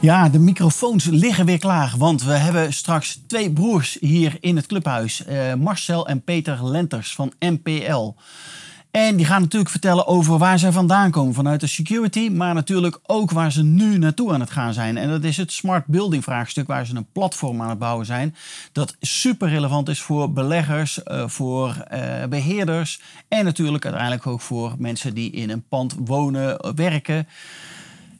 Ja, de microfoons liggen weer klaar, want we hebben straks twee broers hier in het clubhuis. Uh, Marcel en Peter Lenters van MPL. En die gaan natuurlijk vertellen over waar zij vandaan komen vanuit de security, maar natuurlijk ook waar ze nu naartoe aan het gaan zijn. En dat is het smart building vraagstuk, waar ze een platform aan het bouwen zijn. Dat super relevant is voor beleggers, uh, voor uh, beheerders en natuurlijk uiteindelijk ook voor mensen die in een pand wonen, werken.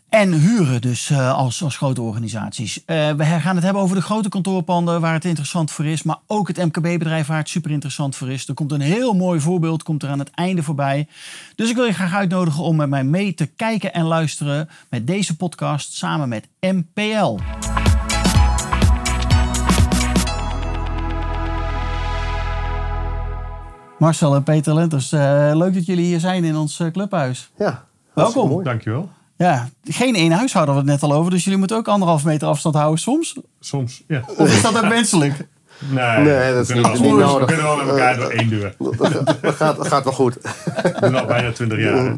En huren dus uh, als, als grote organisaties. Uh, we gaan het hebben over de grote kantoorpanden waar het interessant voor is. Maar ook het MKB-bedrijf waar het super interessant voor is. Er komt een heel mooi voorbeeld komt er aan het einde voorbij. Dus ik wil je graag uitnodigen om met mij mee te kijken en luisteren met deze podcast samen met MPL. Marcel en Peter Lenters, uh, leuk dat jullie hier zijn in ons clubhuis. Ja, welkom. Dankjewel. Ja, geen één huis hadden we het net al over. Dus jullie moeten ook anderhalf meter afstand houden soms. Soms, ja. Of is dat ook wenselijk? Nee, nee dat is niet, niet nodig. We kunnen wel met elkaar door één deur. Dat gaat, dat gaat wel goed. We doen al bijna twintig jaar.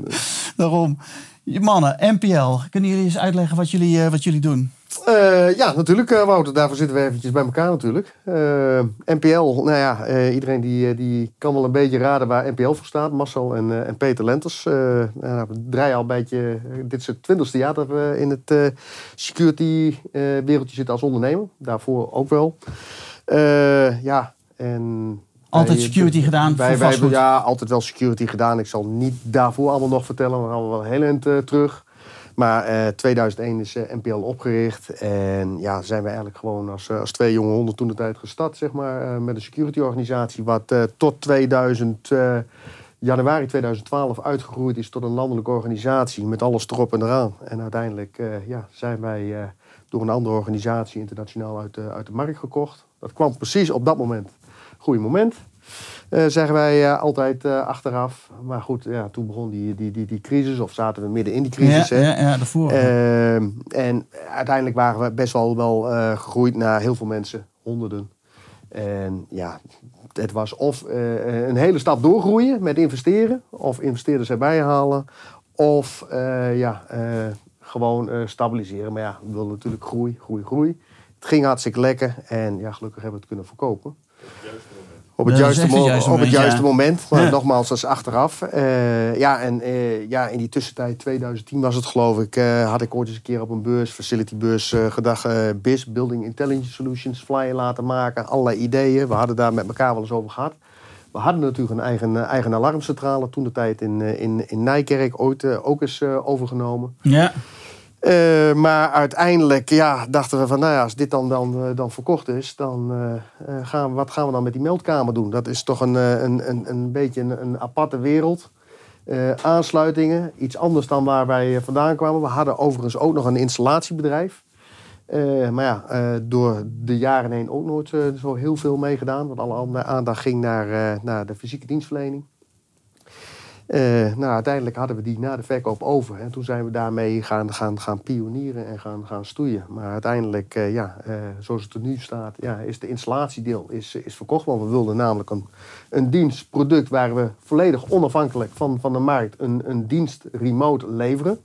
Daarom. Mannen, NPL, kunnen jullie eens uitleggen wat jullie, uh, wat jullie doen? Uh, ja, natuurlijk uh, Wouter. Daarvoor zitten we eventjes bij elkaar natuurlijk. Uh, NPL, nou ja, iedereen die, die kan wel een beetje raden waar NPL voor staat. Marcel en, en Peter Lenters. nou, we draaien al een beetje, dit is het twintigste jaar dat we in het security wereldje zitten als ondernemer. Daarvoor ook wel. ja, en... Altijd wij, security gedaan wij, voor vastgoed? Ja, altijd wel security gedaan. Ik zal niet daarvoor allemaal nog vertellen. We gaan wel heel eind terug. Maar uh, 2001 is uh, NPL opgericht. En ja, zijn we eigenlijk gewoon als, uh, als twee jonge honden toen de tijd gestart, zeg maar. met een security organisatie. Wat tot 2000, januari 2012 uitgegroeid is tot een landelijke organisatie. Met alles erop en eraan. En uiteindelijk ja, zijn wij door een andere organisatie internationaal uit, uit de markt gekocht. Dat kwam precies op dat moment. Goeie moment. Uh, zeggen wij uh, altijd uh, achteraf. Maar goed, ja, toen begon die, die, die, die crisis, of zaten we midden in die crisis. Ja, ja, ja daarvoor. en uiteindelijk waren we best wel, wel gegroeid naar heel veel mensen, honderden. En ja, het was of een hele stap doorgroeien met investeren, of investeerders erbij halen, of ja, gewoon stabiliseren. Maar ja, we wilden natuurlijk groei, groei, groei. Het ging hartstikke lekker en ja, gelukkig hebben we het kunnen verkopen. Op het, juiste, op moment, het juiste ja. moment. Maar Ja. nogmaals, dat is achteraf. Eh, ja, en eh, ja, in die tussentijd, 2010 was het geloof ik, eh, had ik ooit eens een keer op een beurs, facility beurs, eh, gedacht, BIS, Building Intelligence Solutions, flyer laten maken. Allerlei ideeën. We hadden daar met elkaar wel eens over gehad. We hadden natuurlijk een eigen, eigen alarmcentrale toen de tijd in, in, in Nijkerk ooit ook eens overgenomen. Ja. Eh, maar uiteindelijk ja, dachten we van, nou ja, als dit dan, dan, eh, dan verkocht is, dan eh, gaan wat gaan we dan met die meldkamer doen? Dat is toch een, een, een, een beetje een, een aparte wereld. Aansluitingen, iets anders dan waar wij vandaan kwamen. We hadden overigens ook nog een installatiebedrijf. Maar ja, door de jaren heen ook nooit zo heel veel meegedaan. Want alle aandacht ging naar, naar de fysieke dienstverlening. Eh, nou, uiteindelijk hadden we die na de verkoop over. En toen zijn we daarmee gaan, gaan, gaan pionieren en gaan, gaan stoeien. Maar uiteindelijk, eh, ja, eh, zoals het er nu staat, ja, is de installatiedeel is, is verkocht. Want we wilden namelijk een, een dienstproduct waar we volledig onafhankelijk van, van de markt een, een dienst remote leveren.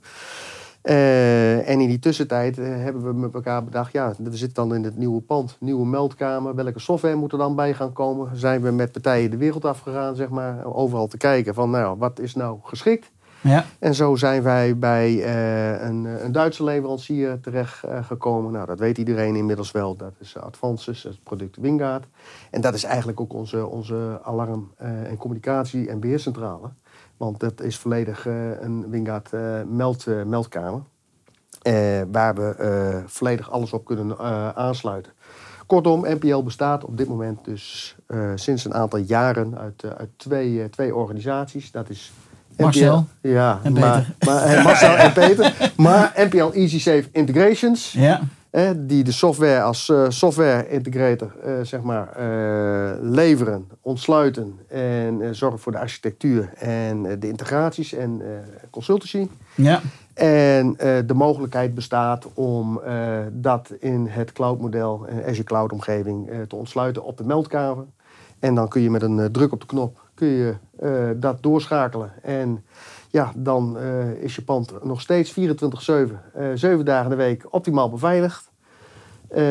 Eh, en in die tussentijd eh, hebben we met elkaar bedacht, ja, we zitten dan in het nieuwe pand, nieuwe meldkamer. Welke software moet er dan bij gaan komen? Zijn we met partijen de wereld afgegaan, zeg maar, overal te kijken van, nou, wat is nou geschikt? Ja. En zo zijn wij bij eh, een, een Duitse leverancier terecht gekomen. Nou, dat weet iedereen inmiddels wel. Dat is Advances, het product Wingard. En dat is eigenlijk ook onze, onze alarm- en communicatie- en beheercentrale. Want dat is volledig eh, een Wingard eh, meld, eh, meldkamer. Waar we volledig alles op kunnen aansluiten. Kortom, NPL bestaat op dit moment dus sinds een aantal jaren uit, uit twee, twee organisaties. Dat is Marcel ja, en maar, maar, eh, Marcel en Peter. Maar NPL Easy Safe Integrations. Ja. Die de software als eh, software integrator eh, zeg maar, eh, leveren, ontsluiten en zorgen voor de architectuur en de integraties en consultancy. Ja. En de mogelijkheid bestaat om dat in het cloudmodel, en Azure Cloud omgeving, te ontsluiten op de meldkamer. En dan kun je met een druk op de knop kun je, dat doorschakelen. En ja, dan eh, is je pand nog steeds 24-7, eh 7 dagen in de week optimaal beveiligd. Eh,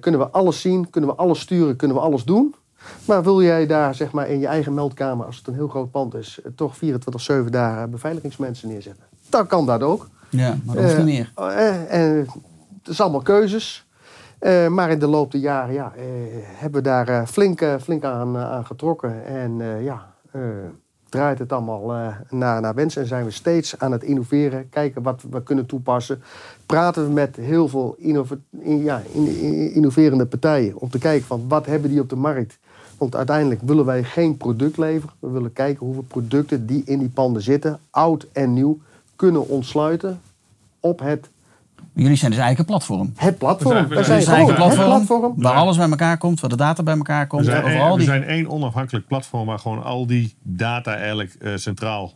kunnen we alles zien, kunnen we alles sturen, kunnen we alles doen. Maar wil jij daar zeg maar, in je eigen meldkamer, als het een heel groot pand is, eh, toch 24-7 dagen beveiligingsmensen neerzetten? Dan kan dat ook. ja, maar dat Eh, niet meer. eh, en het is allemaal keuzes. Eh, maar in de loop der jaren ja, eh, hebben we daar eh, flink, eh, flink aan, eh, aan getrokken. En eh, ja, eh, draait het allemaal eh, naar, naar wens. En zijn we steeds aan het innoveren. Kijken wat we kunnen toepassen. Praten we met heel veel in- ja, in- in- innoverende partijen. Om te kijken van wat hebben die op de markt. Want uiteindelijk willen wij geen product leveren. We willen kijken hoeveel producten die in die panden zitten. Oud en nieuw. Kunnen ontsluiten op het Jullie zijn dus eigenlijk een platform. het platform. We We zijn- we zijn een platform. platform. Waar alles bij elkaar komt, waar de data bij elkaar komt. We zijn, over één, al we die... zijn één onafhankelijk platform waar gewoon al die data eigenlijk eh, centraal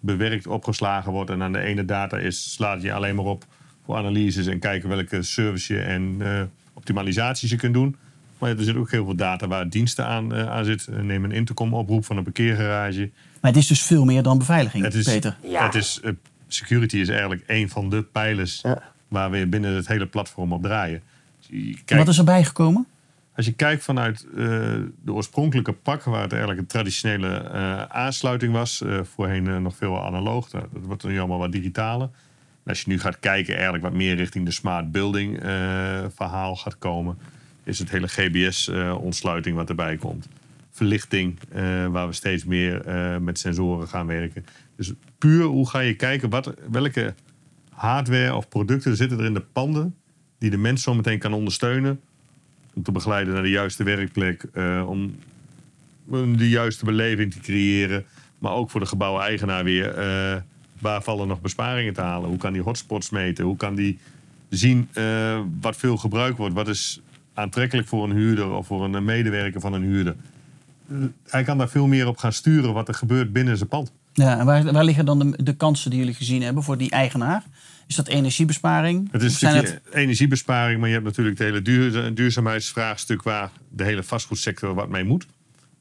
bewerkt, opgeslagen wordt. En aan de ene data is, slaat je alleen maar op voor analyses en kijken welke service je en eh, optimalisaties je kunt doen. Maar er zit ook heel veel data waar diensten aan, eh, aan zit. Neem een intercom oproep van een parkeergarage. Maar het is dus veel meer dan beveiliging, Het is, Peter. Ja. het is, security is eigenlijk een van de pijlers Ja. waar we binnen het hele platform op draaien. Dus kijkt- Wat is erbij gekomen? als je kijkt vanuit eh, de oorspronkelijke pak, waar het eigenlijk een traditionele eh, aansluiting was, eh, voorheen nog veel analoog, dat wordt nu allemaal wat digitaler. En als je nu gaat kijken, eigenlijk wat meer richting de smart building eh, verhaal gaat komen, is het hele GBS-ontsluiting wat erbij komt. Verlichting, eh, waar we steeds meer eh, met sensoren gaan werken. Dus puur hoe ga je kijken, wat, welke hardware of producten zitten er in de panden die de mens zo meteen kan ondersteunen om te begeleiden naar de juiste werkplek, eh, om de juiste beleving te creëren, maar ook voor de gebouweneigenaar weer. waar vallen nog besparingen te halen? Hoe kan die hotspots meten? Hoe kan die zien wat veel gebruikt wordt? Wat is aantrekkelijk voor een huurder of voor een medewerker van een huurder? Hij kan daar veel meer op gaan sturen wat er gebeurt binnen zijn pand. Ja, en waar, waar liggen dan de, de kansen die jullie gezien hebben voor die eigenaar? Is dat energiebesparing? Het is een stukje energiebesparing, maar je hebt natuurlijk het hele duur, duurzaamheidsvraagstuk waar de hele vastgoedsector wat mee moet.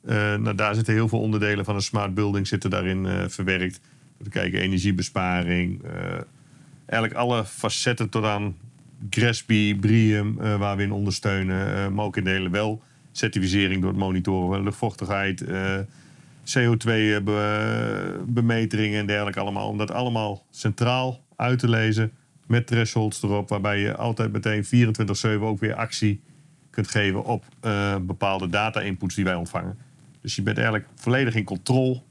Eh, nou, daar zitten heel veel onderdelen van een smart building zitten daarin eh, verwerkt. We kijken energiebesparing, eh, eigenlijk alle facetten tot aan Gresby, Brium, waar we in ondersteunen. maar ook in de hele wel certificering door het monitoren van luchtvochtigheid, eh, CO2-bemeteringen en dergelijke allemaal. Om dat allemaal centraal uit te lezen met thresholds erop, waarbij je altijd meteen 24-7 ook weer actie kunt geven op eh, bepaalde data-inputs die wij ontvangen. Dus je bent eigenlijk volledig in controle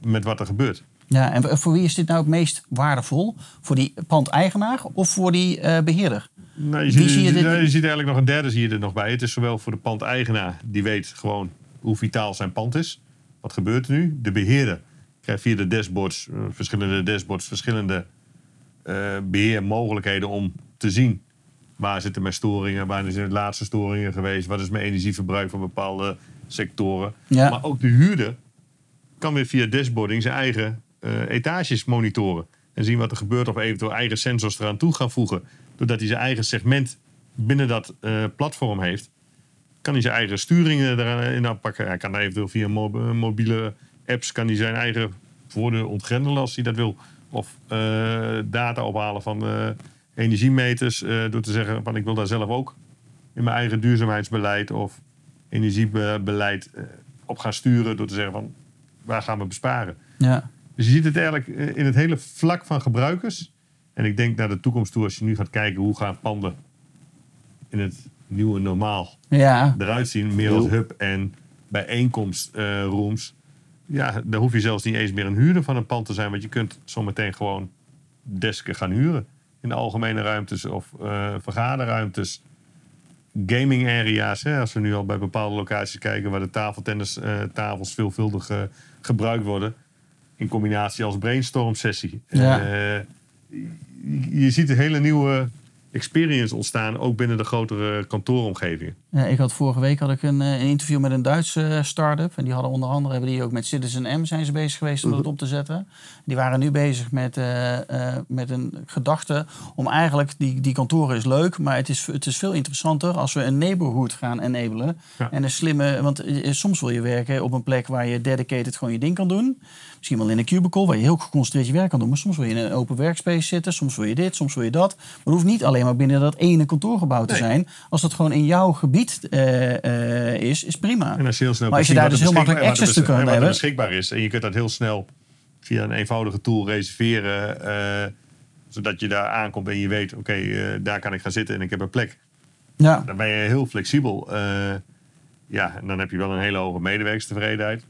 met wat er gebeurt. Ja, en voor wie is dit nou het meest waardevol? Voor die pandeigenaar of voor die eh, beheerder? Nou, je, ziet, zie je ziet eigenlijk nog een derde zie je er nog bij. Het is zowel voor de pandeigenaar, die weet gewoon hoe vitaal zijn pand is. Wat gebeurt er nu? De beheerder krijgt via de dashboards, eh, verschillende dashboards, verschillende eh, beheermogelijkheden om te zien waar zitten mijn storingen, waar zijn de laatste storingen geweest, wat is mijn energieverbruik van bepaalde sectoren. Ja. Maar ook de huurder kan weer via dashboarding zijn eigen eh, etages monitoren. En zien wat er gebeurt of eventueel eigen sensors eraan toe gaan voegen. Doordat hij zijn eigen segment binnen dat eh, platform heeft, kan hij zijn eigen sturingen erin aanpakken. Hij kan eventueel via mob- mobiele apps kan hij zijn eigen voordeel ontgrendelen als hij dat wil. Of eh, data ophalen van eh, energiemeters eh, door te zeggen van ik wil daar zelf ook in mijn eigen duurzaamheidsbeleid of energiebeleid eh, op gaan sturen door te zeggen van waar gaan we besparen. Ja. Dus je ziet het eigenlijk eh, in het hele vlak van gebruikers. En ik denk naar de toekomst toe, als je nu gaat kijken hoe gaan panden in het nieuwe normaal Ja, eruit zien. Meer als hub en bijeenkomstrooms. ja, dan hoef je zelfs niet eens meer een huurder van een pand te zijn. Want je kunt zometeen gewoon desken gaan huren. In de algemene ruimtes of eh, vergaderruimtes. Gaming area's. Hè, als we nu al bij bepaalde locaties kijken waar de tafeltennis eh, tafels veelvuldig eh, gebruikt worden. In combinatie als brainstorm sessie. Ja. Je ziet een hele nieuwe experience ontstaan, ook binnen de grotere kantooromgevingen. Ja, ik had vorige week had ik een, eh, een interview met een Duitse eh, start-up. En die hadden onder andere hebben die ook met Citizen M zijn ze bezig geweest om dat op te zetten. Die waren nu bezig met, eh, met een gedachte om eigenlijk, die, die kantoren is leuk, maar het is, het is veel interessanter als we een neighborhood gaan enablen. Ja. En een slimme, want soms wil je werken op een plek waar je dedicated gewoon je ding kan doen. Misschien wel in een cubicle waar je heel geconcentreerd je werk kan doen. Maar soms wil je in een open workspace zitten, soms wil je dit, soms wil je dat. Maar het hoeft niet alleen maar binnen dat ene kantoorgebouw te Nee. zijn. Als dat gewoon in jouw gebied eh, eh, is, is prima. En als je heel snel Maar als je daar dus heel makkelijk access te kunnen hebben. beschikbaar is. En je kunt dat heel snel via een eenvoudige tool reserveren. eh, zodat je daar aankomt en je weet, oké, eh, daar kan ik gaan zitten en ik heb een plek. Ja, Dan ben je heel flexibel. eh, ja, en dan heb je wel een hele hoge medewerkstevredenheid.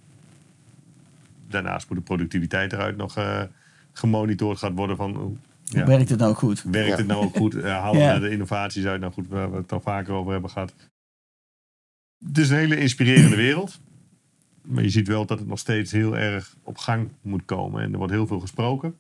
Daarnaast moet de productiviteit eruit nog eh, gemonitord gaat worden van... hoe- hoe Ja, werkt het nou goed? werkt Ja. het nou ook goed? Uh, halen Ja. we de innovaties uit? Nou goed, waar we het al vaker over hebben gehad. Het is een hele inspirerende wereld. Maar je ziet wel dat het nog steeds heel erg op gang moet komen. En er wordt heel veel gesproken.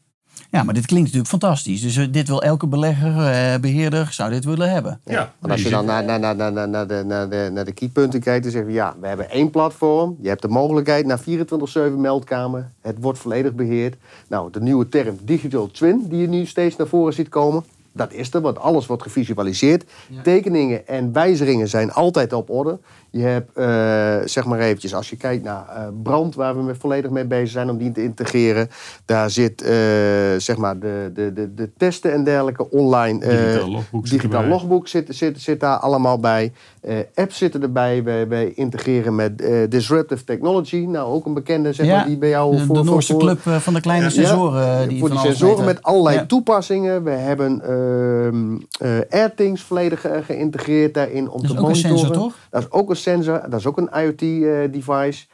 Ja, maar dit klinkt natuurlijk fantastisch. Dus eh, dit wil elke belegger, eh, beheerder, zou dit willen hebben. Ja, Want als je dan naar, naar, naar, naar, naar, naar de, naar, de, naar de keypunten kijkt, dan zeggen we ja, we hebben één platform. Je hebt de mogelijkheid naar 24-7 meldkamer. Het wordt volledig beheerd. Nou, de nieuwe term digital twin, die je nu steeds naar voren ziet komen. Dat is er, want alles wordt gevisualiseerd. Tekeningen en wijzigingen zijn altijd op orde. Je hebt, eh, zeg maar eventjes, als je kijkt naar eh, brand, waar we volledig mee bezig zijn om die te integreren. Daar zit, eh, zeg maar, de, de, de, de testen en dergelijke online. Digitaal logboek zit digitaal logboek zit, zit, zit daar allemaal bij. Apps zitten erbij. Wij, wij integreren met Disruptive Technology. Nou, ook een bekende, zeg maar, die bij jou de, voor... de Noorse voor- club van de kleine sensoren. die voor van die sensoren met allerlei toepassingen. We hebben AirThings volledig eh, geïntegreerd daarin om Dat is te ook een monitoren. sensor, toch? Dat is ook een sensor, dat is ook een IoT-device.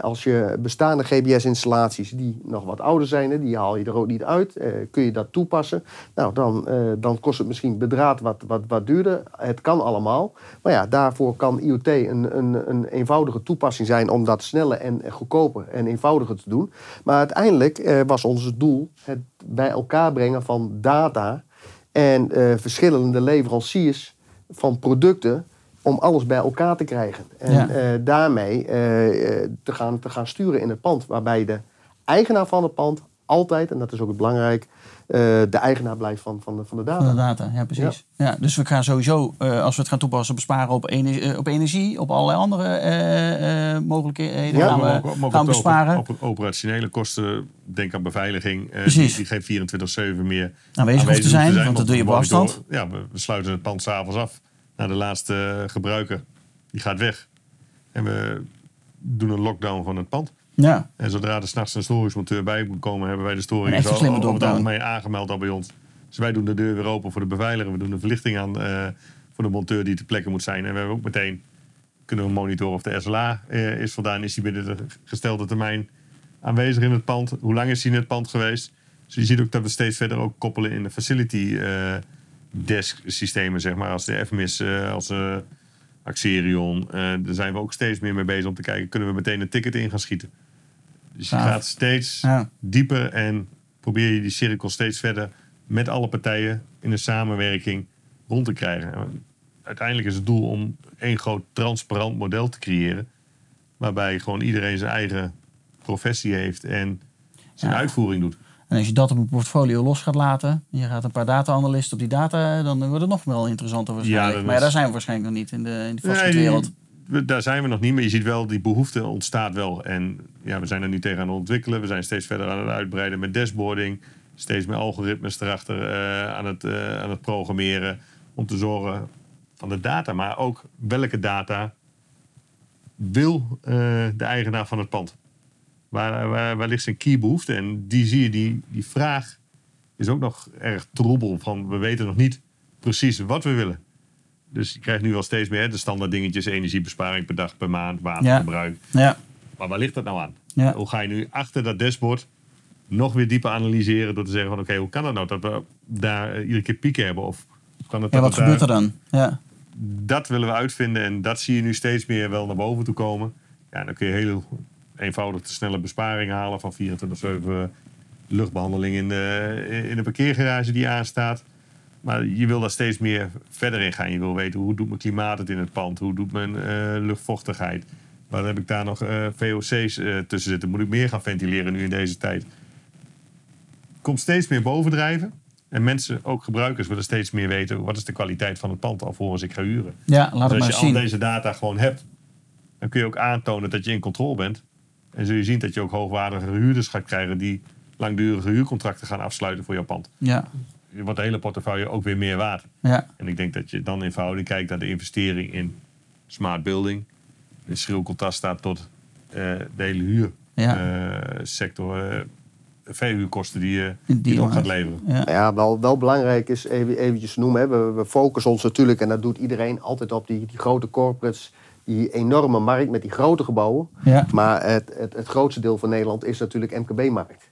als je bestaande GPS-installaties die nog wat ouder zijn, die haal je er ook niet uit, eh, kun je dat toepassen. Nou, dan, eh, dan kost het misschien bedraad wat, wat, wat duurder. Het kan allemaal. Maar ja, daarvoor kan IoT een, een, een eenvoudige toepassing zijn om dat sneller en goedkoper en eenvoudiger te doen. Maar uiteindelijk eh, was ons doel het bij elkaar brengen van data en eh, verschillende leveranciers van producten om alles bij elkaar te krijgen. En Ja. eh, daarmee eh, te, gaan, te gaan sturen in het pand. Waarbij de eigenaar van het pand altijd, en dat is ook belangrijk, de eigenaar blijft van, van, de, van de data. Van de data, ja precies. Ja. dus we gaan sowieso, eh, als we het gaan toepassen, besparen op, ener- eh, op energie, op allerlei andere eh, eh, mogelijkheden Ja, gaan we, gaan we besparen. Op, op operationele kosten, denk aan beveiliging. eh, die, Precies. die geen 24-7 meer Aanwezig hoeft te zijn, want dat doe je op afstand. Ja, we, we sluiten het pand s'avonds af. Naar de laatste eh, gebruiker. Die gaat weg. En we doen een lockdown van het pand. Ja, En zodra er s'nachts een storingsmonteur bij moet komen, hebben wij de storing zo over het algemeen aangemeld al bij ons. Dus wij doen de deur weer open voor de beveiliger. We doen de verlichting aan eh, voor de monteur die ter plekke moet zijn. En we hebben ook meteen kunnen we monitoren of de SLA eh, is voldaan. Is die binnen de gestelde termijn aanwezig in het pand? Hoe lang is die in het pand geweest? Dus je ziet ook dat we steeds verder ook koppelen in de facility eh, desk systemen, zeg maar. Als de FMIS, als Axerion. daar zijn we ook steeds meer mee bezig om te kijken, kunnen we meteen een ticket in gaan schieten? Dus je Gaaf. gaat steeds Ja. dieper en probeer je die cirkel steeds verder met alle partijen in een samenwerking rond te krijgen. En Uiteindelijk is het doel om één groot transparant model te creëren. Waarbij gewoon iedereen zijn eigen professie heeft en zijn Ja. uitvoering doet. en als je dat op een portfolio los gaat laten, je gaat een paar data-analysten op die data, dan wordt het nog wel interessanter waarschijnlijk. maar ja, daar zijn we waarschijnlijk nog niet in de, in de Nee, vastgoedwereld. Daar zijn we nog niet, maar je ziet wel, die behoefte ontstaat wel. En ja, we zijn er nu tegen aan het ontwikkelen. We zijn steeds verder aan het uitbreiden met dashboarding. Steeds meer algoritmes erachter eh, aan, het, eh, aan het programmeren. Om te zorgen van de data, maar ook welke data wil eh, de eigenaar van het pand. Waar, waar, waar ligt zijn key behoefte? En die zie je, die, die vraag is ook nog erg troebel. Van we weten nog niet precies wat we willen. Dus je krijgt nu wel steeds meer hè, de standaard dingetjes: energiebesparing per dag, per maand, waterverbruik. Ja, Maar waar ligt dat nou aan? Ja. Hoe ga je nu achter dat dashboard nog weer dieper analyseren door te zeggen: van oké, hoe kan het nou dat we daar eh, iedere keer pieken hebben? Of kan het ja dat wat gebeurt er dan? Ja. Dat willen we uitvinden en dat zie je nu steeds meer wel naar boven toe komen. Ja, dan kun je heel eenvoudig de snelle besparing halen van 24-7 luchtbehandeling in de, in de parkeergarage die aanstaat. Maar je wil daar steeds meer verder in gaan. Je wil weten hoe doet mijn klimaat het in het pand? Hoe doet mijn eh, luchtvochtigheid? Waar heb ik daar nog eh, VOC's eh, tussen zitten? Moet ik meer gaan ventileren nu in deze tijd? Komt steeds meer bovendrijven. En mensen, ook gebruikers, willen steeds meer weten... wat is de kwaliteit van het pand alvorens ik ga huren. Ja, laat Dus het als maar je al zien. deze data gewoon hebt... dan kun je ook aantonen dat je in controle bent. En zul je zien dat je ook hoogwaardige huurders gaat krijgen... die langdurige huurcontracten gaan afsluiten voor jouw pand. Ja, Je wordt de hele portefeuille ook weer meer waard. ja, En ik denk dat je dan in verhouding kijkt naar de investering in smart building. In schril contrast staat tot eh, de hele ja. huursector. eh verhuurkosten die je Die die, op gaat leveren. ja. Ja, wel, wel belangrijk is even, eventjes te noemen. Hè. We, we focussen ons natuurlijk, en dat doet iedereen, altijd op die, die grote corporates. Die enorme markt met die grote gebouwen. Ja. Maar het, het, het grootste deel van Nederland is natuurlijk MKB-markt.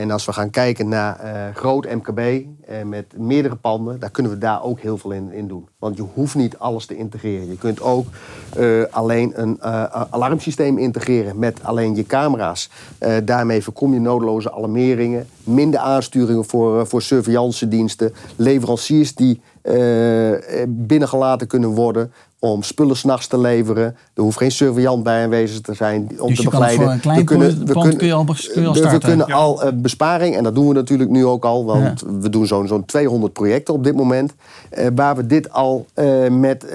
En als we gaan kijken naar eh, groot MKB eh, met meerdere panden, dan kunnen we daar ook heel veel in, in doen. Want je hoeft niet alles te integreren. Je kunt ook eh, alleen een alarmsysteem integreren met alleen je camera's. Daarmee voorkom je nodeloze alarmeringen, minder aansturingen voor, voor surveillancediensten, leveranciers die eh, eh, binnengelaten kunnen worden om spullen s'nachts te leveren. Er hoeft geen surveillant bij aanwezig te zijn om Dus te je kan begeleiden. voor een klein we kunnen, pand- we kunnen, kun je al bes- kun je al we- we starten. kunnen Ja. al eh, besparing, en dat doen we natuurlijk nu ook al, want we doen zo'n zo'n 200 projecten op dit moment, eh, waar we dit al eh, met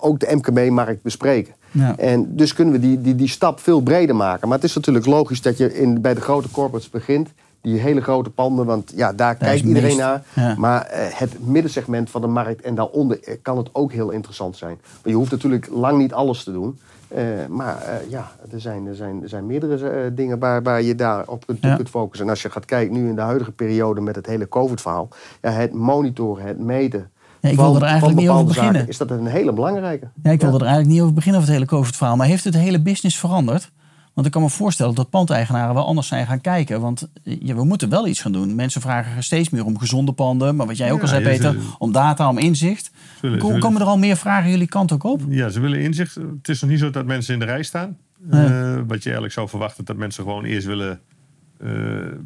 ook de MKB-markt bespreken. Ja. En dus kunnen we die, die, die stap veel breder maken. Maar het is natuurlijk logisch dat je in, bij de grote corporates begint. Die hele grote panden, want ja, daar kijkt iedereen meest- naar. ja. Maar eh, het middensegment van de markt en daaronder eh, kan het ook heel interessant zijn. Maar je hoeft natuurlijk lang niet alles te doen. Eh, maar ja, er zijn, er zijn, er zijn meerdere dingen waar, waar je daarop kunt, Ja. kunt focussen. En als je gaat kijken nu in de huidige periode met het hele COVID-verhaal. Ja, het monitoren, het meten. Ja, ik wilde er eigenlijk niet over bepaalde zaken, beginnen. Is dat een hele belangrijke? Ja, ik wilde er eigenlijk niet over beginnen over het hele COVID-verhaal. Maar heeft het hele business veranderd? Want ik kan me voorstellen dat pandeigenaren wel anders zijn gaan kijken. Want eh, ja, we moeten wel iets gaan doen. Mensen vragen steeds meer om gezonde panden. Maar wat jij ook Ja, al zei, Peter, ze- om data, om inzicht. Zullen- Komen er al meer vragen jullie kant ook op? Ja, ze willen inzicht. Het is nog niet zo dat mensen in de rij staan. Nee. Eh, wat je eigenlijk zou verwachten, dat mensen gewoon eerst willen eh,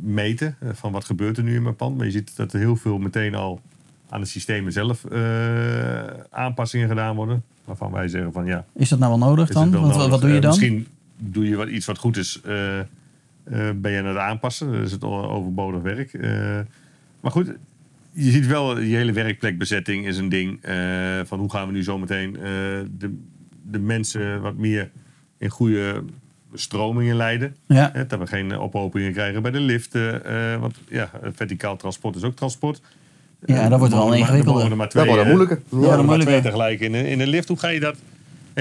meten. van wat gebeurt er nu in mijn pand. Maar je ziet dat er heel veel meteen al aan de systemen zelf aanpassingen gedaan worden. Waarvan wij zeggen van ja, Is dat nou wel nodig dan? het wel Want wat- nodig? wat doe je dan? misschien doe je wat, iets wat goed is. eh, eh, ben je aan het aanpassen. Dan is het overbodig werk. Eh, maar goed, je ziet wel, die hele werkplekbezetting is een ding. eh, van hoe gaan we nu zometeen eh de, de mensen wat meer in goede stromingen leiden. Ja, Hè, dat we geen ophopingen krijgen bij de liften. eh, want ja, verticaal transport is ook transport. Ja, dat wordt er wel er ingewikkelder. er Dat twee, wordt een eh, moeilijke. er mogen er maar moeilijker. twee tegelijk in, een- in een lift. Hoe ga je dat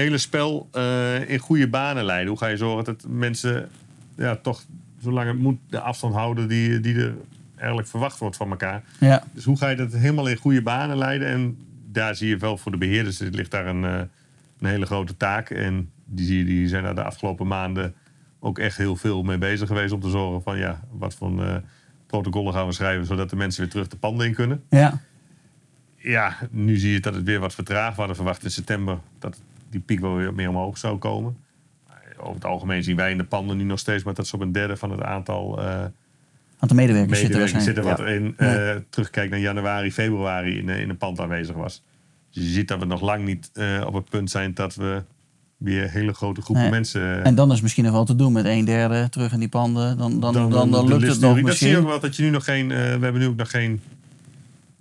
hele spel eh, in goede banen leiden? Hoe ga je zorgen dat mensen ja, toch, zolang het moet, de afstand houden die, die er eigenlijk verwacht wordt van elkaar? ja. Dus hoe ga je dat helemaal in goede banen leiden? En daar zie je wel voor de beheerders er ligt daar een, eh, een hele grote taak. En die, die zijn daar de afgelopen maanden ook echt heel veel mee bezig geweest om te zorgen van ja, wat voor eh, protocollen gaan we schrijven zodat de mensen weer terug de panden in kunnen. ja. Ja, nu zie je dat het weer wat vertraagd. We hadden verwacht in september dat die piek wel weer meer omhoog zou komen. Over het algemeen zien wij in de panden nu nog steeds, maar dat is op een derde van het aantal eh Aantal medewerkers zitten medewerkers waarschijnlijk. zitten wat in. eh terugkijkt naar januari, februari in, eh, in een pand aanwezig was. Dus je ziet dat we nog lang niet op het punt zijn dat we weer hele grote groepen Nee. mensen. En dan is misschien nog wel te doen met een derde terug in die panden. Dan, dan, dan, lukt het nog Dat zie je ook misschien. wel dat je nu nog geen. we hebben nu ook nog geen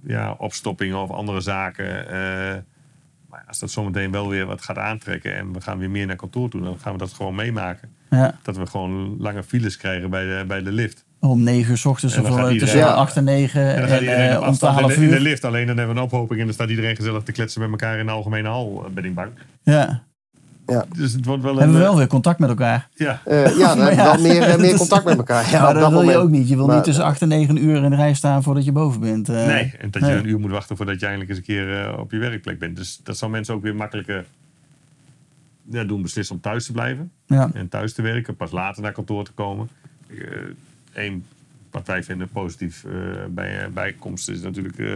ja, opstoppingen of andere zaken. Als dat zometeen wel weer wat gaat aantrekken en we gaan weer meer naar kantoor toe, dan gaan we dat gewoon meemaken. Ja. Dat we gewoon lange files krijgen bij de, bij de lift. Om negen uur s ochtends En of eh, tussen iedereen- acht en negen. En dan gaat En, iedereen eh, om twaalf de, in de uur. lift. Alleen dan hebben we een ophoping en dan staat iedereen gezellig te kletsen met elkaar in de algemene hal eh, beddingbank. Ja. Dus het wordt wel een. Hebben we eh, wel weer contact met elkaar. Ja, Eh, ja, dan heb je wel meer, eh, meer contact met elkaar. Ja, maar dat, dat wil je ook niet. Je wil Maar- niet tussen acht en negen uur in de rij staan voordat je boven bent. eh. nee. En dat je een uur moet wachten voordat je eindelijk eens een keer op je werkplek bent. Dus dat zal mensen ook weer makkelijker ja, doen beslissen om thuis te blijven. Ja. En thuis te werken. Pas later naar kantoor te komen. Eén, wat wij vinden positief eh, bij bijkomst is natuurlijk eh,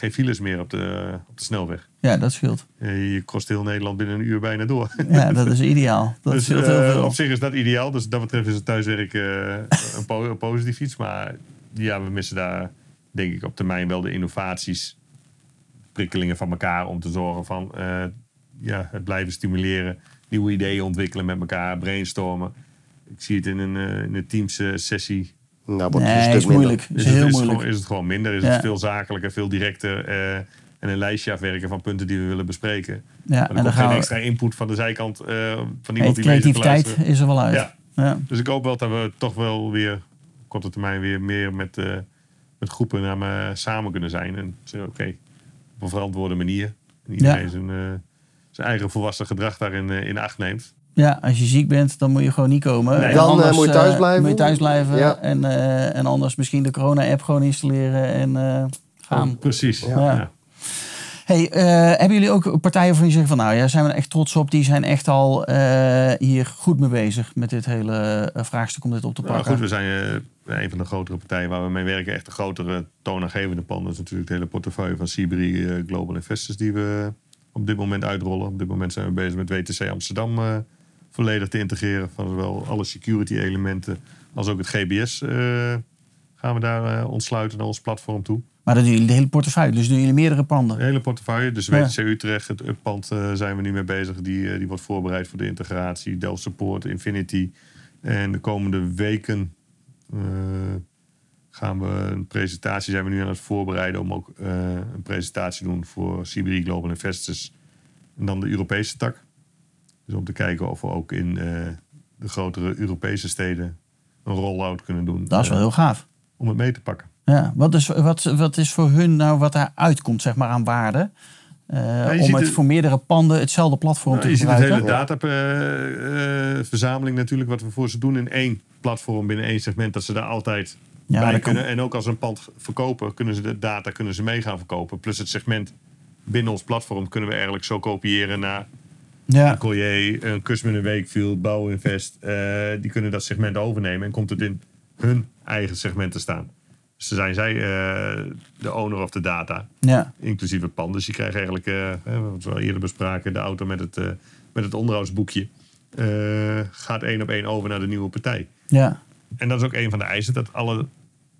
geen files meer op de, op de snelweg. ja, dat scheelt. Eh, je kost heel Nederland binnen een uur bijna door. Ja, dat is ideaal. Dat dus scheelt eh, heel veel. op zich is dat ideaal. Dus dat betreft is het thuiswerk eh, een, po- een positief iets. Maar ja, we missen daar denk ik op termijn wel de innovaties afprikkelingen van elkaar om te zorgen van ja, het blijven stimuleren, nieuwe ideeën ontwikkelen met elkaar, brainstormen. Ik zie het in een, in een Teams eh, sessie. Nou, wordt het Nee, een is stuk moeilijk. Is het, heel is, moeilijk. Gewoon, is het gewoon minder? Is Ja. het veel zakelijker, veel directer eh, en een lijstje afwerken van punten die we willen bespreken. Ja, Maar er en dan geen we. extra input van de zijkant eh, van iemand die creativiteit is er wel uit. Ja. Ja. Dus ik hoop wel dat we toch wel weer op korte termijn weer meer met, eh, met groepen naar me samen kunnen zijn. En zeggen, oké, op een verantwoorde manier. En iedereen Ja. zijn, eh, zijn eigen volwassen gedrag daarin eh, in acht neemt. Ja, als je ziek bent, dan moet je gewoon niet komen. Nee. Dan, eh, anders, moet je thuis eh, blijven. Moet je thuis blijven. Ja. En, eh, en anders misschien de corona-app gewoon installeren en eh, gaan. Precies. Ja. Ja. Hey, eh, hebben jullie ook partijen waarvan je zegt van nou ja, zijn we er echt trots op. Die zijn echt al eh, hier goed mee bezig met dit hele eh, vraagstuk om dit op te Nou, pakken. goed, we zijn eh, een van de grotere partijen waar we mee werken. Echt de grotere toonaangevende panden. is natuurlijk de hele portefeuille van Sibri eh, Global Investors die we op dit moment uitrollen. Op dit moment zijn we bezig met WTC Amsterdam eh, volledig te integreren. Van zowel alle security elementen als ook het GBS eh, gaan we daar eh, ontsluiten naar ons platform toe. Maar dan doen jullie de hele portefeuille, dus doen jullie meerdere panden. De hele portefeuille. Dus Ja. WTC Utrecht, het uppand eh, zijn we nu mee bezig. Die, die wordt voorbereid voor de integratie. Delft Support, Infinity. En de komende weken gaan we een presentatie, zijn we nu aan het voorbereiden om ook een presentatie te doen voor CBRE Global Investors. En dan de Europese tak. Dus om te kijken of we ook in eh, de grotere Europese steden een rollout kunnen doen. Dat is wel eh, heel gaaf. om het mee te pakken. Ja, wat, is, wat, wat is voor hun nou wat daar uitkomt zeg maar, aan waarde? Eh, je om het het- voor meerdere panden hetzelfde platform Nou, te je ziet het gebruiken. hele dataverzameling natuurlijk, wat we voor ze doen in één platform binnen één segment, dat ze daar altijd Ja, bij kan- kunnen. En ook als een pand verkopen, kunnen ze de data kunnen ze mee gaan verkopen. Plus het segment binnen ons platform kunnen we eigenlijk zo kopiëren naar Ja, een Collier, een Kusman een Wakefield, Bouwinvest. eh die kunnen dat segment overnemen en komt het in hun eigen segment te staan. Dus dan zijn zij eh, de owner of de data ja, inclusief het pand. Dus je krijgt eigenlijk, eh, wat we al eerder bespraken, de auto met het, met het onderhoudsboekje. gaat één op één over naar de nieuwe partij. ja, En dat is ook een van de eisen, dat alle,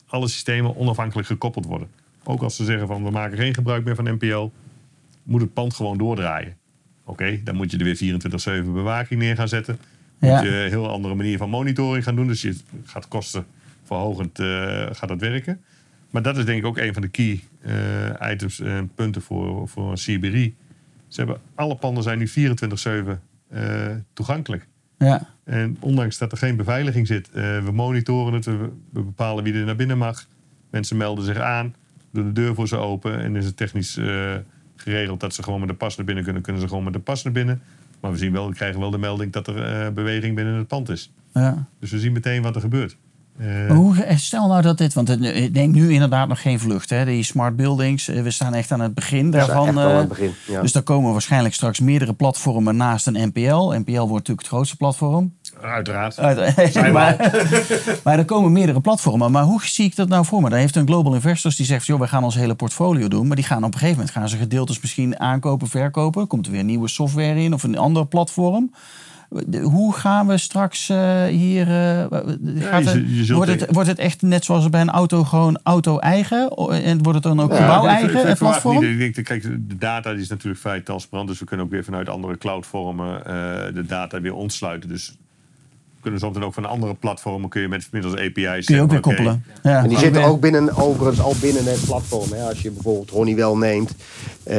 alle systemen onafhankelijk gekoppeld worden. Ook als ze zeggen van we maken geen gebruik meer van NPL, moet het pand gewoon doordraaien. Oké, dan moet je er weer 24-7 bewaking neer gaan zetten. Moet Ja. je een heel andere manier van monitoring gaan doen. Dus je gaat kosten verhogend eh, gaat dat werken. Maar dat is denk ik ook een van de key eh, items en punten voor, voor CBRI. Ze hebben, alle panden zijn nu 24-7 eh, toegankelijk. ja. En ondanks dat er geen beveiliging zit, we monitoren het, we, we bepalen wie er naar binnen mag. Mensen melden zich aan, doen de deur voor ze open en is het technisch geregeld dat ze gewoon met de pas naar binnen kunnen, kunnen ze gewoon met de pas naar binnen. Maar we zien wel, we krijgen wel de melding dat er eh, beweging binnen het pand is. ja. Dus we zien meteen wat er gebeurt. Eh, Maar hoe, stel nou dat dit, want het- ik denk nu inderdaad nog geen vlucht, hè? die smart buildings, eh, we staan echt aan het begin daarvan. echt aan eh, het begin. Ja. Dus daar komen waarschijnlijk straks meerdere platformen naast een NPL. NPL wordt natuurlijk het grootste platform. Uiteraard. Uit- maar, maar er komen meerdere platformen. Maar hoe zie ik dat nou voor me? Dan heeft een Global Investors die zegt, joh, wij gaan ons hele portfolio doen. Maar die gaan op een gegeven moment gaan ze gedeeltes misschien aankopen, verkopen. Komt er weer nieuwe software in of een ander platform. Hoe gaan we straks eh, hier... eh, je je wordt, het, wordt het echt net zoals bij een auto gewoon auto-eigen? En wordt het dan ook Ja, gebouw-eigen, platform? niet- ik denk, kijk, de data die is natuurlijk vrij transparant. Dus we kunnen ook weer vanuit andere cloudvormen eh, de data weer ontsluiten. Dus we kunnen soms dan ook van andere platformen kun je met middels API's Kun je ook weer koppelen. Ja, En die zitten ook binnen, overigens al binnen het platform. Hè. Als je bijvoorbeeld Honeywell neemt. eh,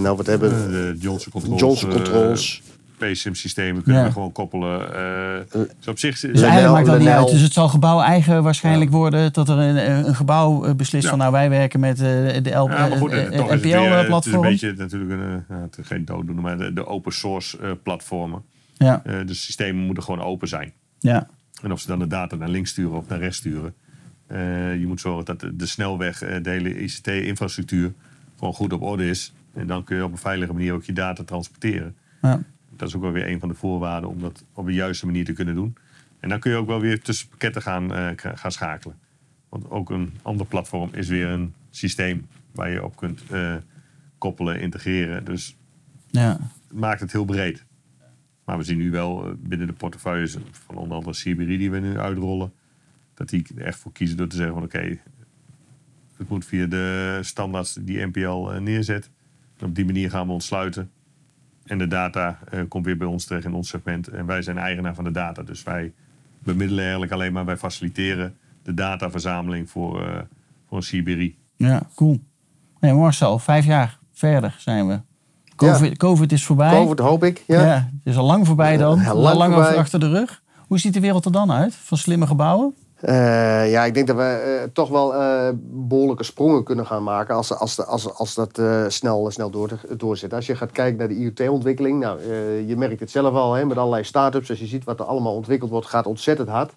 nou, wat hebben we? de Johnson Controls. Johnson Controls. PSIM systemen kunnen Ja. we gewoon koppelen. eh, dus op zich... Dus eigenlijk maakt dat niet uit. Dus het zal gebouw-eigen waarschijnlijk worden. Dat er een, een gebouw eh, beslist Ja. van nou wij werken met eh, de eh, eh, is het eh, is een NPL-platform. beetje natuurlijk een, eh, ja, het is geen dooddoener, maar de, de open source eh, platformen. Ja, Eh, de systemen moeten gewoon open zijn. ja, En of ze dan de data naar links sturen of naar rechts sturen. eh, je moet zorgen dat de, de snelweg, eh, de hele ICT-infrastructuur gewoon goed op orde is. En dan kun je op een veilige manier ook je data transporteren. ja. Dat is ook wel weer een van de voorwaarden om dat op de juiste manier te kunnen doen. En dan kun je ook wel weer tussen pakketten gaan, eh, gaan schakelen. Want ook een ander platform is weer een systeem waar je op kunt eh, koppelen, integreren. Dus ja. het maakt het heel breed. Maar we zien nu wel eh, binnen de portefeuilles van onder andere CBRI die we nu uitrollen, dat die er echt voor kiezen door te zeggen van oké, het moet via de standaards die NPL neerzet. Op die manier gaan we ontsluiten. En de data eh, komt weer bij ons terecht in ons segment. En wij zijn eigenaar van de data. Dus wij bemiddelen eigenlijk alleen maar, wij faciliteren de dataverzameling voor, eh, voor een Siberi. Ja, cool. Nee, Marcel, vijf jaar verder zijn we. COVID, COVID is voorbij. COVID hoop ik, ja. Ja, het is al lang voorbij dan. Heel Al lang lang voorbij. achter de rug. Hoe ziet de wereld er dan uit? Van slimme gebouwen? Eh, ja, ik denk dat we eh, toch wel eh, behoorlijke sprongen kunnen gaan maken als, als, als, als dat snel, snel door, doorzet. Als je gaat kijken naar de IoT-ontwikkeling, nou, je merkt het zelf al hè, met allerlei start-ups. Als je ziet wat er allemaal ontwikkeld wordt, gaat ontzettend hard.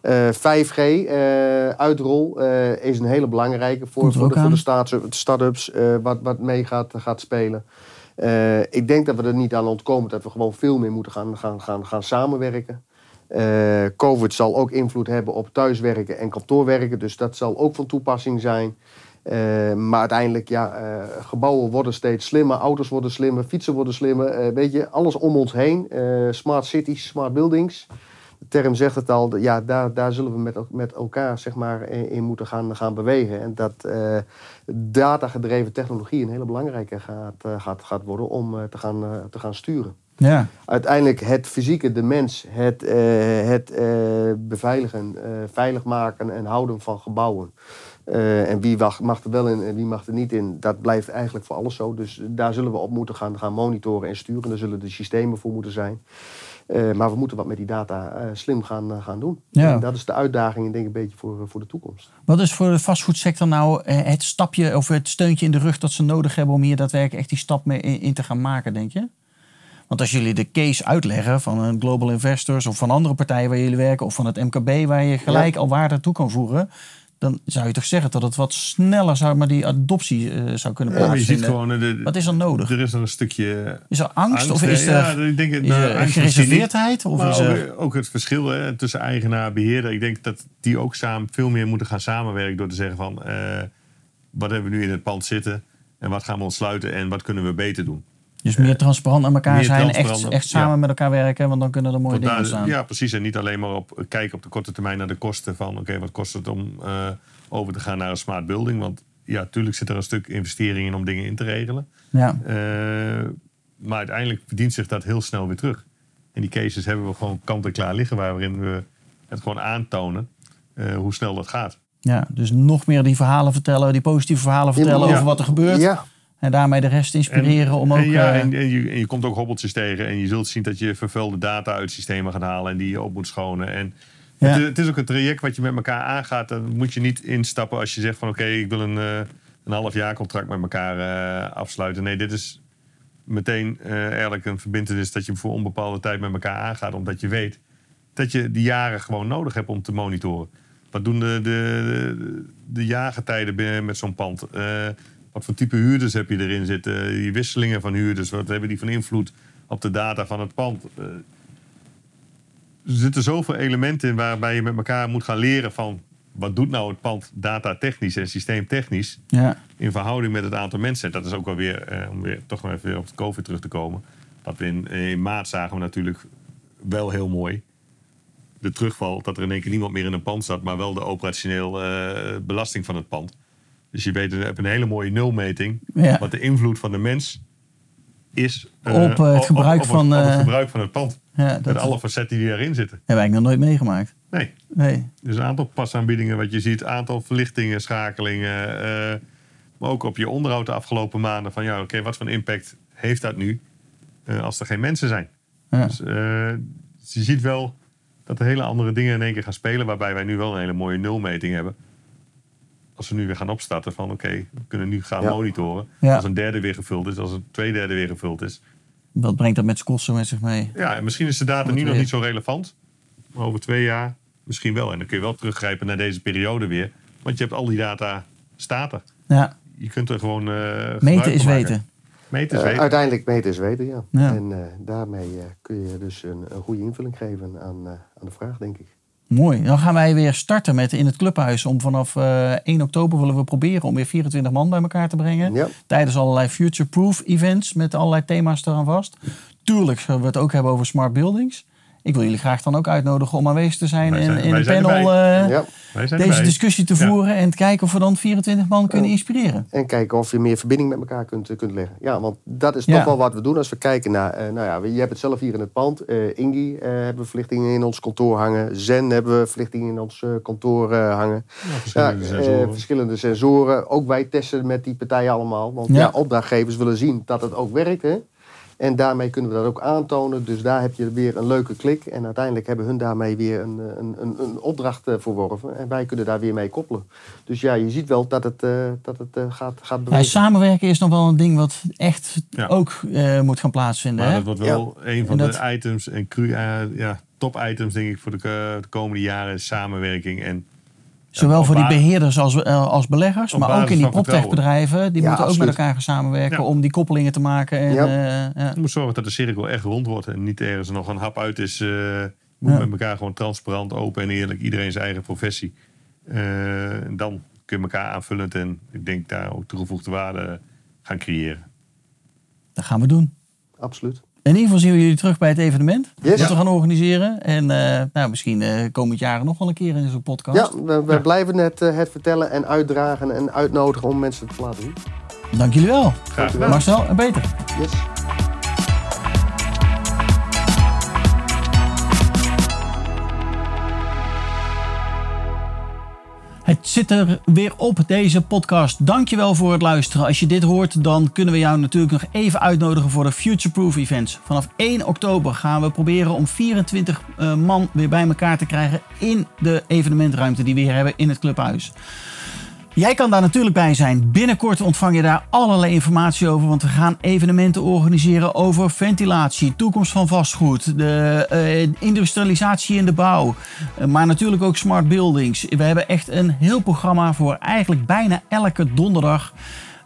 Eh, 5G, eh, uitrol, eh, is een hele belangrijke voor, voor, de, voor de start-ups, wat, wat mee gaat, gaat spelen. Ik denk dat we er niet aan ontkomen dat we gewoon veel meer moeten gaan, gaan, gaan, gaan samenwerken. Eh, COVID zal ook invloed hebben op thuiswerken en kantoorwerken, dus dat zal ook van toepassing zijn. Eh, maar uiteindelijk, ja, eh, gebouwen worden steeds slimmer, auto's worden slimmer, fietsen worden slimmer. weet je, alles om ons heen. Smart cities, smart buildings. De term zegt het al, ja, daar, daar zullen we met, met elkaar zeg maar, in, moeten gaan, gaan bewegen. En dat datagedreven technologie een hele belangrijke gaat, gaat, gaat worden om te, gaan, te gaan sturen Ja. uiteindelijk het fysieke, de mens, het, eh, het eh, beveiligen, eh, veilig maken en houden van gebouwen. En wie mag, er wel in en wie mag er niet in, dat blijft eigenlijk voor alles zo. Dus daar zullen we op moeten gaan, gaan monitoren en sturen. Daar zullen de systemen voor moeten zijn. Maar we moeten wat met die data slim gaan, gaan doen. Ja. En dat is de uitdaging, denk ik, een beetje voor, voor de toekomst. Wat is voor de fastfoodsector nou het stapje of het steuntje in de rug dat ze nodig hebben om hier daadwerkelijk echt die stap mee in te gaan maken, denk je? Want als jullie de case uitleggen van een Global Investors of van andere partijen waar jullie werken of van het MKB waar je gelijk al waarde toe kan voeren, dan zou je toch zeggen dat het wat sneller zou, maar die adoptie eh, zou kunnen Ja, maar je ziet plaatsvinden. gewoon, eh, de, Wat is er nodig? er is nog een stukje Is er angst, of is er, ja, ik denk, is er gereserveerdheid? Of is ook, er, ook het verschil hè, tussen eigenaar en beheerder. Ik denk dat die ook samen veel meer moeten gaan samenwerken door te zeggen van eh, wat hebben we nu in het pand zitten en wat gaan we ontsluiten en wat kunnen we beter doen. Dus meer transparant aan elkaar zijn, echt, echt samen ja. met elkaar werken, want dan kunnen er mooie Want dingen ontstaan. ja, precies. En niet alleen maar op kijken op de korte termijn naar de kosten van oké, wat kost het om eh, over te gaan naar een smart building. Want ja, tuurlijk zit er een stuk investering in om dingen in te regelen. Ja. Eh, maar uiteindelijk verdient zich dat heel snel weer terug. En die cases hebben we gewoon kant en klaar liggen, waarin we het gewoon aantonen eh, hoe snel dat gaat. Ja, dus nog meer die verhalen vertellen, die positieve verhalen vertellen Ja. over wat er gebeurt. Ja, En daarmee de rest inspireren om ook... en, ja, eh, en, en je, en je komt ook hobbeltjes tegen. En je zult zien dat je vervuilde data uit systemen gaat halen en die je op moet schonen. En Ja. het, het is ook een traject wat je met elkaar aangaat. Dan moet je niet instappen als je zegt van oké, ik wil een, eh, een half jaar contract met elkaar eh, afsluiten. Nee, dit is meteen eigenlijk een verbindenis dat je voor onbepaalde tijd met elkaar aangaat. Omdat je weet dat je die jaren gewoon nodig hebt om te monitoren. Wat doen de, de, de, de jaargetijden met zo'n pand? Wat voor type huurders heb je erin zitten? Die wisselingen van huurders, wat hebben die van invloed op de data van het pand? Eh, er zitten zoveel elementen in waarbij je met elkaar moet gaan leren van... wat doet nou het pand datatechnisch en systeemtechnisch... ja. in verhouding met het aantal mensen. Dat is ook wel weer, eh, om weer toch maar even op de COVID terug te komen. Wat we in, in maart zagen we natuurlijk wel heel mooi. De terugval, dat er in één keer niemand meer in een pand zat... maar wel de operationeel eh, belasting van het pand. Dus je weet, je hebt een hele mooie nulmeting... Ja. wat de invloed van de mens is... eh, Op, eh, het gebruik op, van, op het eh, gebruik van het pand. ja, Met alle facetten die erin zitten. hebben we eigenlijk nog nooit meegemaakt. Nee, Nee. dus een aantal pasaanbiedingen wat je ziet, aantal verlichtingen, schakelingen. maar ook op je onderhoud de afgelopen maanden. Van ja, oké, wat voor impact heeft dat nu als er geen mensen zijn? Ja. Dus eh, je ziet wel dat er hele andere dingen in één keer gaan spelen. Waarbij wij nu wel een hele mooie nulmeting hebben. Als we nu weer gaan opstarten van oké, we kunnen nu gaan Ja. monitoren. Ja. Als een derde weer gevuld is, als een twee derde weer gevuld is. Wat brengt dat met kosten met zich mee? Ja, en misschien is de data nu nog niet zo relevant. Maar over twee jaar misschien wel. En dan kun je wel teruggrijpen naar deze periode weer. Want je hebt al die data staat er. Ja, Je kunt er gewoon. eh, meten is maken. weten. Meten is Eh, weten. uiteindelijk meten is weten, ja. Ja. En eh, daarmee eh, kun je dus een, een goede invulling geven aan, eh, aan de vraag, denk ik. Mooi. Dan gaan wij weer starten met in het clubhuis. Om vanaf eh 1 oktober willen we proberen om weer 24 man bij elkaar te brengen. Ja. Tijdens allerlei future-proof events met allerlei thema's eraan vast. Tuurlijk zullen we het ook hebben over smart buildings. Ik wil jullie graag dan ook uitnodigen om aanwezig te zijn Wij in, zijn- in wij een zijn panel eh, Ja. Deze discussie te Ja. voeren en te kijken of we dan 24 man kunnen inspireren. En kijken of je meer verbinding met elkaar kunt, kunt leggen. Ja, want dat is Ja. toch wel wat we doen als we kijken naar... eh, nou ja, je hebt het zelf hier in het pand. eh Ingi eh, hebben we verlichtingen in ons kantoor hangen. Zen hebben we verlichtingen in ons kantoor hangen. Verschillende eh, sensoren. verschillende sensoren. Ook wij testen met die partijen allemaal. Want Ja. ja. opdrachtgevers willen zien dat het ook werkt. Hè? En daarmee kunnen we dat ook aantonen. Dus daar heb je weer een leuke klik. En uiteindelijk hebben hun daarmee weer een, eh, een, een, een opdracht eh, verworven. En wij kunnen daar weer mee koppelen. Dus ja, je ziet wel dat het, eh, dat het gaat, gaat Ja, bewegen. samenwerken is nog wel een ding wat echt Ja. ook eh, moet gaan plaatsvinden. Maar hè? dat wordt wel een van En de dat- items en cru ja, top items denk ik voor de, eh, de komende jaren. is Samenwerking en Zowel voor die beheerders als, eh, als beleggers, maar ook in die proptechbedrijven. Die Ja, moeten ook met elkaar gaan samenwerken Ja. om die koppelingen te maken. En, Ja. eh, ja. je moet zorgen dat de cirkel echt rond wordt en niet ergens nog een hap uit is. eh moet Ja. met elkaar gewoon transparant, open en eerlijk. Iedereen zijn eigen professie. Eh, dan kun je elkaar aanvullend en ik denk daar ook toegevoegde waarde gaan creëren. Dat gaan we doen. Absoluut. In ieder geval zien we jullie terug bij het evenement. Yes. Dat we gaan organiseren. En eh, nou, misschien eh komend jaar nog wel een keer in zo'n podcast. Ja, we, we blijven het, eh, het vertellen en uitdragen en uitnodigen om mensen te laten zien. Dank jullie wel. Graag gedaan. Marcel en Peter. Yes. Het zit er weer op, deze podcast. Dankjewel voor het luisteren. Als je dit hoort, dan kunnen we jou natuurlijk nog even uitnodigen voor de Futureproof Events. Vanaf 1 oktober gaan we proberen om 24 eh, man weer bij elkaar te krijgen in de evenementruimte die we hier hebben in het clubhuis. Jij kan daar natuurlijk bij zijn. Binnenkort ontvang je daar allerlei informatie over. Want we gaan evenementen organiseren over ventilatie, toekomst van vastgoed, de eh, industrialisatie in de bouw. eh, maar natuurlijk ook smart buildings. We hebben echt een heel programma voor eigenlijk bijna elke donderdag.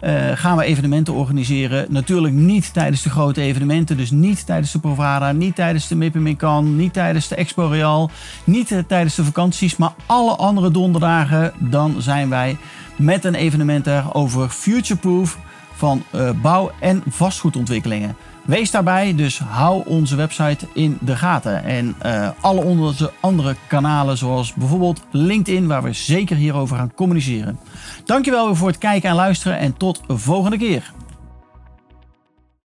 eh, gaan we evenementen organiseren. Natuurlijk niet tijdens de grote evenementen. Dus niet tijdens de Provada, niet tijdens de Mippiminkan, niet tijdens de Expo Real, niet tijdens de vakanties. Maar alle andere donderdagen dan zijn wij met een evenement daar over futureproof van eh, bouw- en vastgoedontwikkelingen. Wees daarbij, dus hou onze website in de gaten. En eh, alle onze andere kanalen, zoals bijvoorbeeld LinkedIn, waar we zeker hierover gaan communiceren. Dankjewel voor het kijken en luisteren en tot de volgende keer.